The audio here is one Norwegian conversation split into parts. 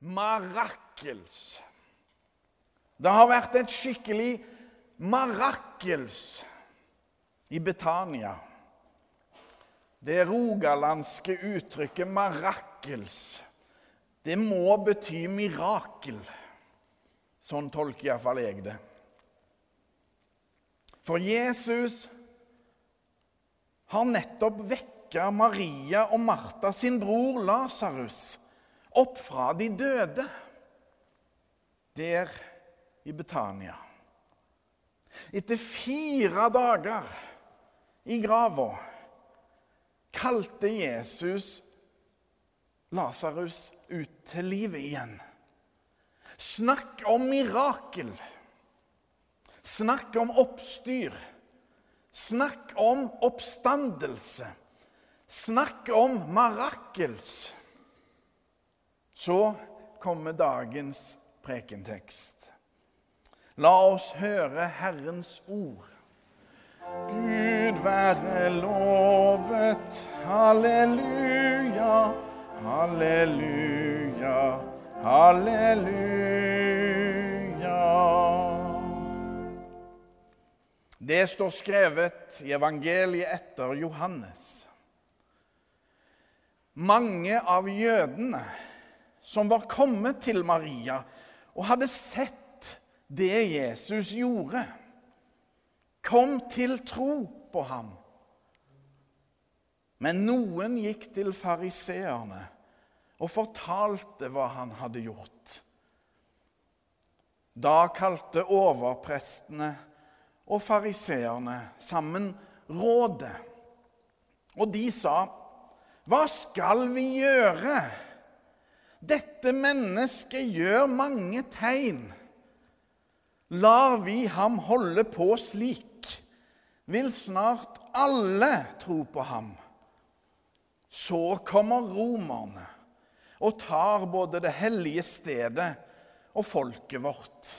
Marakels. Det har vært et skikkelig marakels i Betania. Det rogalandske uttrykket 'marakels' det må bety mirakel. Sånn tolker iallfall jeg det. For Jesus har nettopp vekka Maria og Martha sin bror Lasarus opp fra de døde der i Betania. Etter fire dager i grava kalte Jesus Lasarus ut til livet igjen. Snakk om mirakel. Snakk om oppstyr. Snakk om oppstandelse. Snakk om marakels. Så kommer dagens prekentekst. La oss høre Herrens ord. Gud være lovet. Halleluja, halleluja, halleluja. Det står skrevet i evangeliet etter Johannes. Mange av jødene som var kommet til Maria og hadde sett det Jesus gjorde, kom til tro på ham. Men noen gikk til fariseerne og fortalte hva han hadde gjort. Da kalte overprestene og fariseerne sammen rådet, og de sa, 'Hva skal vi gjøre?' Dette mennesket gjør mange tegn. Lar vi ham holde på slik, vil snart alle tro på ham. Så kommer romerne og tar både det hellige stedet og folket vårt.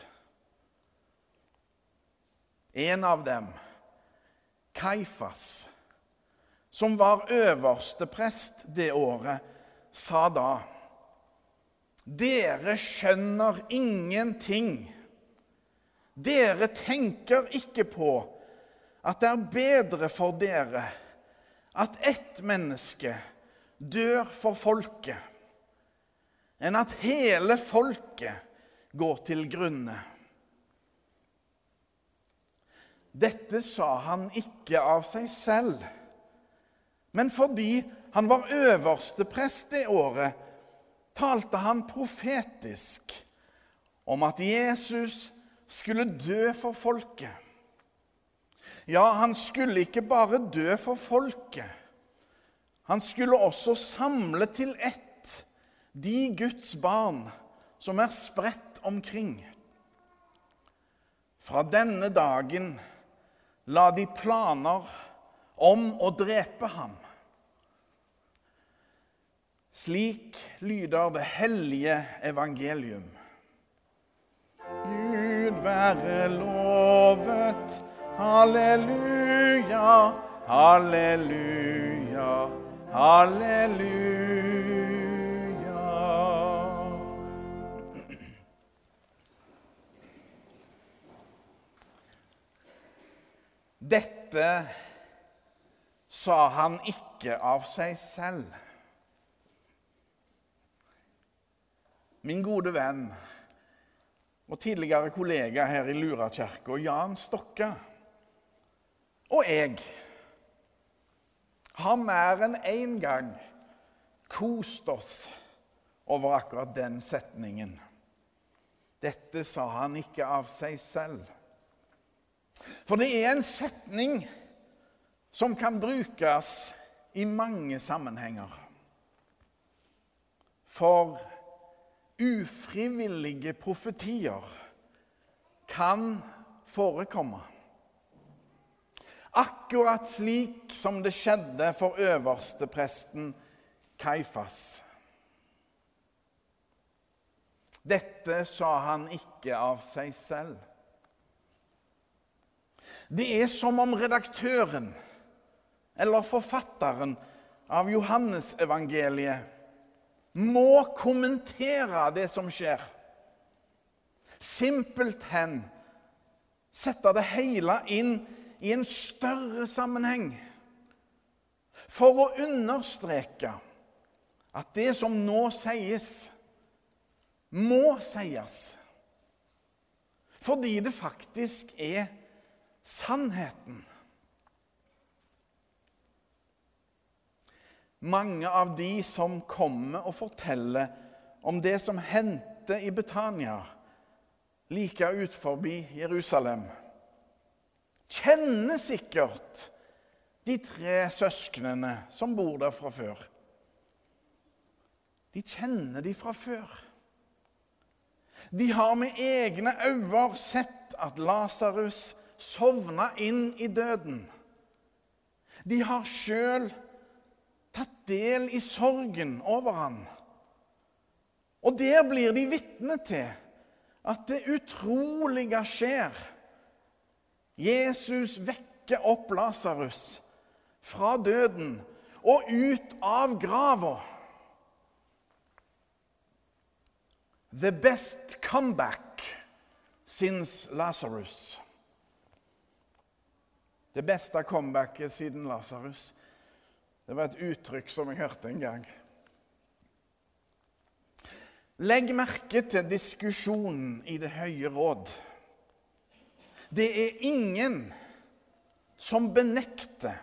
En av dem, Kaifas, som var øverste prest det året, sa da dere skjønner ingenting. Dere tenker ikke på at det er bedre for dere at ett menneske dør for folket, enn at hele folket går til grunne. Dette sa han ikke av seg selv, men fordi han var øverste prest det året, talte han profetisk om at Jesus skulle dø for folket. Ja, han skulle ikke bare dø for folket. Han skulle også samle til ett de Guds barn som er spredt omkring. Fra denne dagen la de planer om å drepe ham. Slik lyder det hellige evangelium. Gud være lovet. Halleluja, halleluja, halleluja. Dette sa han ikke av seg selv. Min gode venn og tidligere kollega her i Lurakirka, Jan Stokke, og jeg har mer enn én gang kost oss over akkurat den setningen. Dette sa han ikke av seg selv. For det er en setning som kan brukes i mange sammenhenger. For ufrivillige profetier kan forekomme. Akkurat slik som det skjedde for øverstepresten Kaifas. Dette sa han ikke av seg selv. Det er som om redaktøren eller forfatteren av Johannesevangeliet må kommentere det som skjer. Simpelthen sette det hele inn i en større sammenheng. For å understreke at det som nå sies, må sies. Fordi det faktisk er sannheten. Mange av de som kommer og forteller om det som hendte i Betania, like ut forbi Jerusalem, kjenner sikkert de tre søsknene som bor der fra før. De kjenner de fra før. De har med egne øyne sett at Lasarus sovna inn i døden. De har sjøl tatt del i sorgen over han. Og der blir de vitne til at det utrolige skjer. Jesus vekker opp Lasarus fra døden og ut av grava. The best comeback since Lasarus. Det beste comebacket siden Lasarus. Det var et uttrykk som jeg hørte en gang. Legg merke til diskusjonen i Det høye råd. Det er ingen som benekter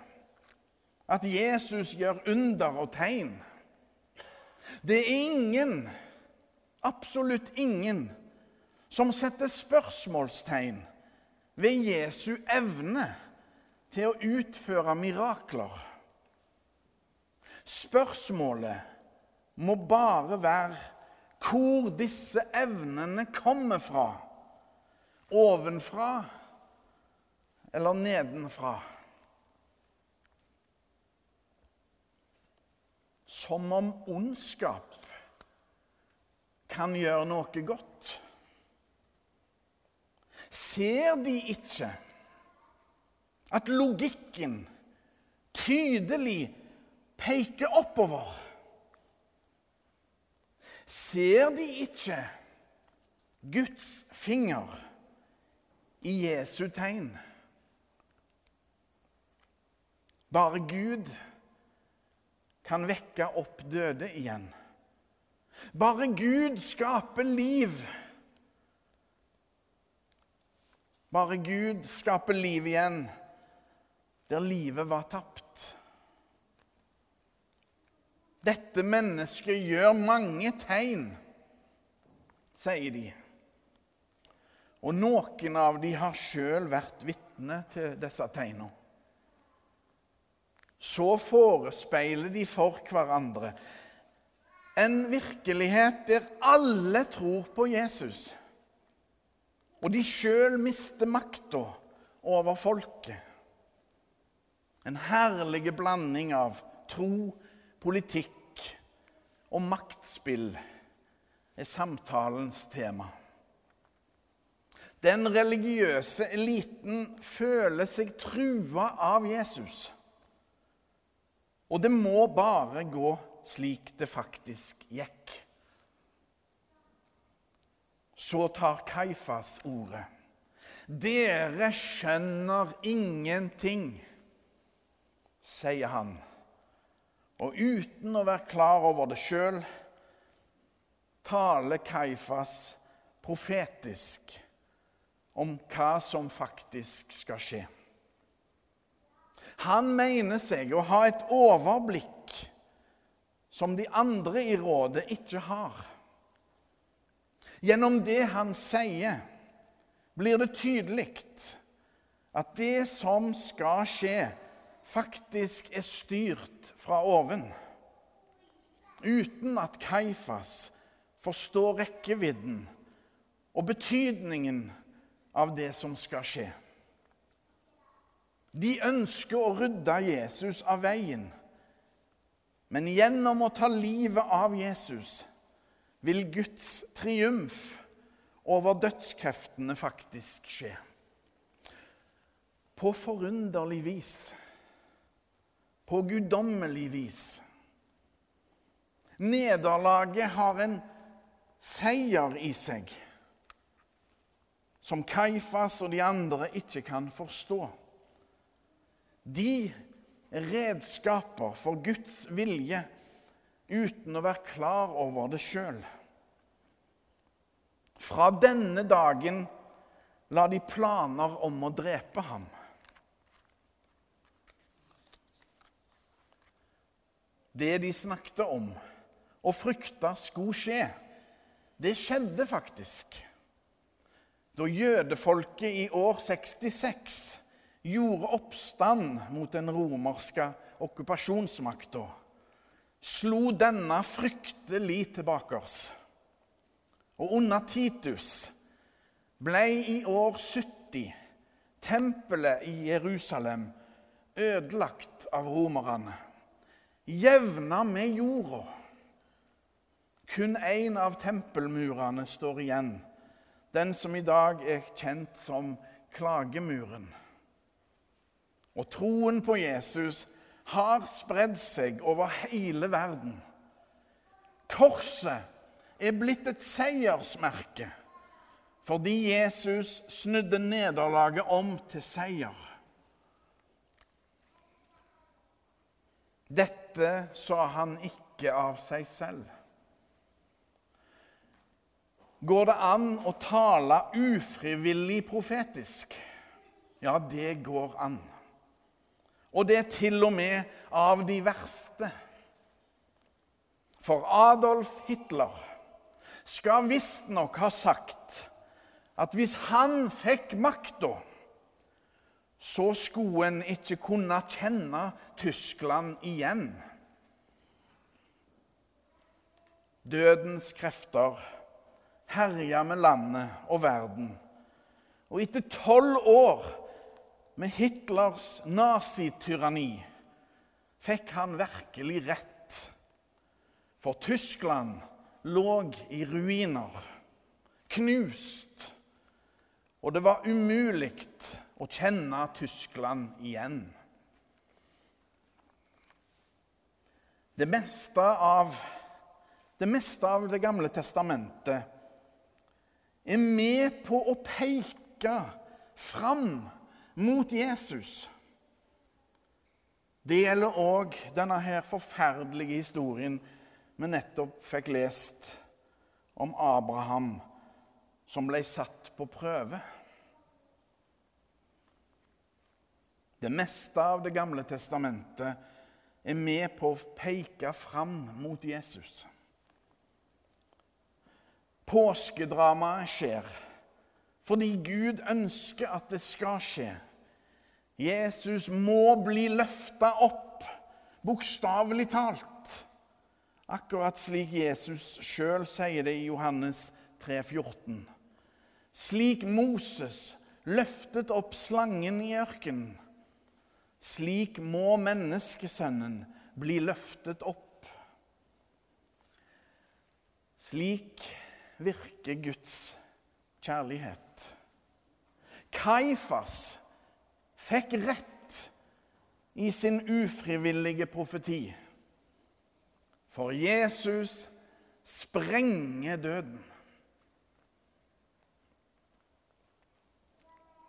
at Jesus gjør under og tegn. Det er ingen absolutt ingen som setter spørsmålstegn ved Jesu evne til å utføre mirakler. Spørsmålet må bare være hvor disse evnene kommer fra. Ovenfra eller nedenfra. Som om ondskap kan gjøre noe godt. Ser de ikke at logikken tydelig peker oppover? Ser de ikke Guds finger i Jesu tegn? Bare Gud kan vekke opp døde igjen. Bare Gud skaper liv. Bare Gud skaper liv igjen der livet var tapt. Dette mennesket gjør mange tegn, sier de. Og noen av de har sjøl vært vitne til disse tegnene. Så forespeiler de for hverandre en virkelighet der alle tror på Jesus, og de sjøl mister makta over folket. En herlig blanding av tro, politikk og maktspill er samtalens tema. Den religiøse eliten føler seg trua av Jesus. Og det må bare gå slik det faktisk gikk. Så tar Kaifas ordet. Dere skjønner ingenting, sier han. Og uten å være klar over det sjøl taler Kaifas profetisk om hva som faktisk skal skje. Han mener seg å ha et overblikk som de andre i rådet ikke har. Gjennom det han sier, blir det tydelig at det som skal skje, faktisk er styrt fra oven. Uten at Kaifas forstår rekkevidden og betydningen av det som skal skje. De ønsker å rydde Jesus av veien men gjennom å ta livet av Jesus vil Guds triumf over dødskreftene faktisk skje. På forunderlig vis. På guddommelig vis. Nederlaget har en seier i seg som Kaifas og de andre ikke kan forstå. De redskaper for Guds vilje uten å være klar over det sjøl. Fra denne dagen la de planer om å drepe ham. Det de snakket om og frykta skulle skje, det skjedde faktisk. Da jødefolket i år 66 gjorde oppstand mot den romerske okkupasjonsmakta, slo denne fryktelig tilbake oss. Og under Titus ble i år 70 tempelet i Jerusalem ødelagt av romerne. Jevna med jorda. Kun én av tempelmurene står igjen, den som i dag er kjent som klagemuren. Og troen på Jesus har spredd seg over hele verden. Korset er blitt et seiersmerke fordi Jesus snudde nederlaget om til seier. Dette sa han ikke av seg selv. Går det an å tale ufrivillig profetisk? Ja, det går an. Og det er til og med av de verste. For Adolf Hitler skal visstnok ha sagt at hvis han fikk makta, så skulle en ikke kunne kjenne Tyskland igjen. Dødens krefter herja med landet og verden. Og etter tolv år med Hitlers nazityranni fikk han virkelig rett. For Tyskland lå i ruiner, knust og det var umulig å kjenne Tyskland igjen. Det meste av det, meste av det Gamle testamentet er med på å peke fram mot Jesus. Det gjelder òg denne her forferdelige historien vi nettopp fikk lest om Abraham som ble satt på prøve. Det meste av Det gamle testamentet er med på å peke fram mot Jesus. Påskedramaet skjer fordi Gud ønsker at det skal skje. Jesus må bli løfta opp, bokstavelig talt. Akkurat slik Jesus sjøl sier det i Johannes 3, 14. Slik Moses løftet opp slangen i ørkenen, slik må menneskesønnen bli løftet opp. Slik virker Guds kjærlighet. Kaifas fikk rett i sin ufrivillige profeti. For Jesus sprenger døden.